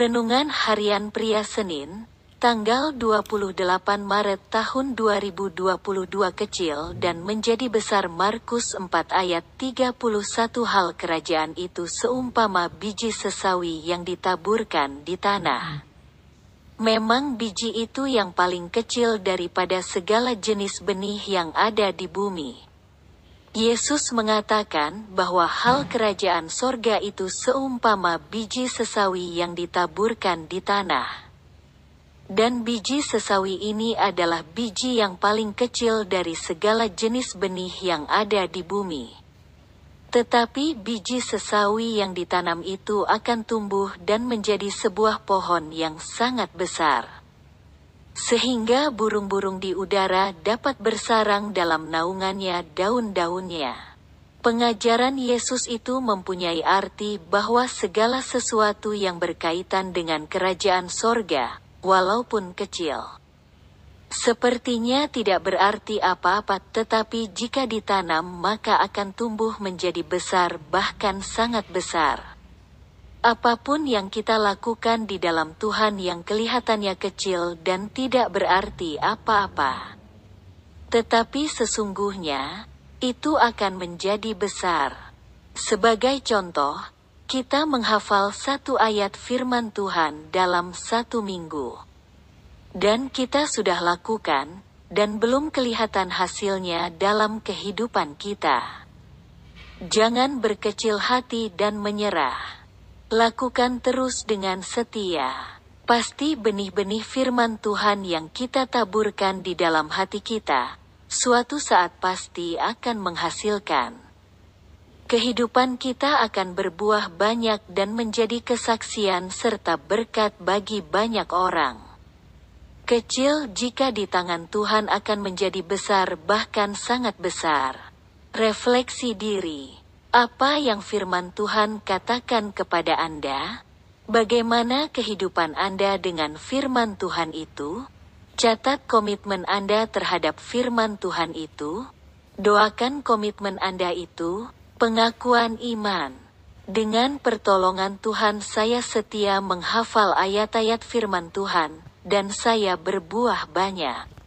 Renungan Harian Pria Senin, tanggal 28 Maret tahun 2022 kecil dan menjadi besar Markus 4 ayat 31 hal kerajaan itu seumpama biji sesawi yang ditaburkan di tanah. Memang biji itu yang paling kecil daripada segala jenis benih yang ada di bumi. Yesus mengatakan bahwa hal kerajaan sorga itu seumpama biji sesawi yang ditaburkan di tanah. Dan biji sesawi ini adalah biji yang paling kecil dari segala jenis benih yang ada di bumi. Tetapi biji sesawi yang ditanam itu akan tumbuh dan menjadi sebuah pohon yang sangat besar sehingga burung-burung di udara dapat bersarang dalam naungannya daun-daunnya. Pengajaran Yesus itu mempunyai arti bahwa segala sesuatu yang berkaitan dengan kerajaan sorga, walaupun kecil, sepertinya tidak berarti apa-apa, tetapi jika ditanam, maka akan tumbuh menjadi besar, bahkan sangat besar. Apa pun yang kita lakukan di dalam Tuhan yang kelihatannya kecil dan tidak berarti apa-apa, tetapi sesungguhnya itu akan menjadi besar. Sebagai contoh, kita menghafal satu ayat firman Tuhan dalam satu minggu, dan kita sudah lakukan, dan belum kelihatan hasilnya dalam kehidupan kita. Jangan berkecil hati dan menyerah. Lakukan terus dengan setia. Pasti benih-benih firman Tuhan yang kita taburkan di dalam hati kita, suatu saat pasti akan menghasilkan. Kehidupan kita akan berbuah banyak dan menjadi kesaksian serta berkat bagi banyak orang. Kecil jika di tangan Tuhan akan menjadi besar bahkan sangat besar. Refleksi diri. Apa yang firman Tuhan katakan kepada Anda? Bagaimana kehidupan Anda dengan firman Tuhan itu? Catat komitmen Anda terhadap firman Tuhan itu. Doakan komitmen Anda itu, pengakuan iman. Dengan pertolongan Tuhan saya setia menghafal ayat-ayat firman Tuhan, dan saya berbuah banyak.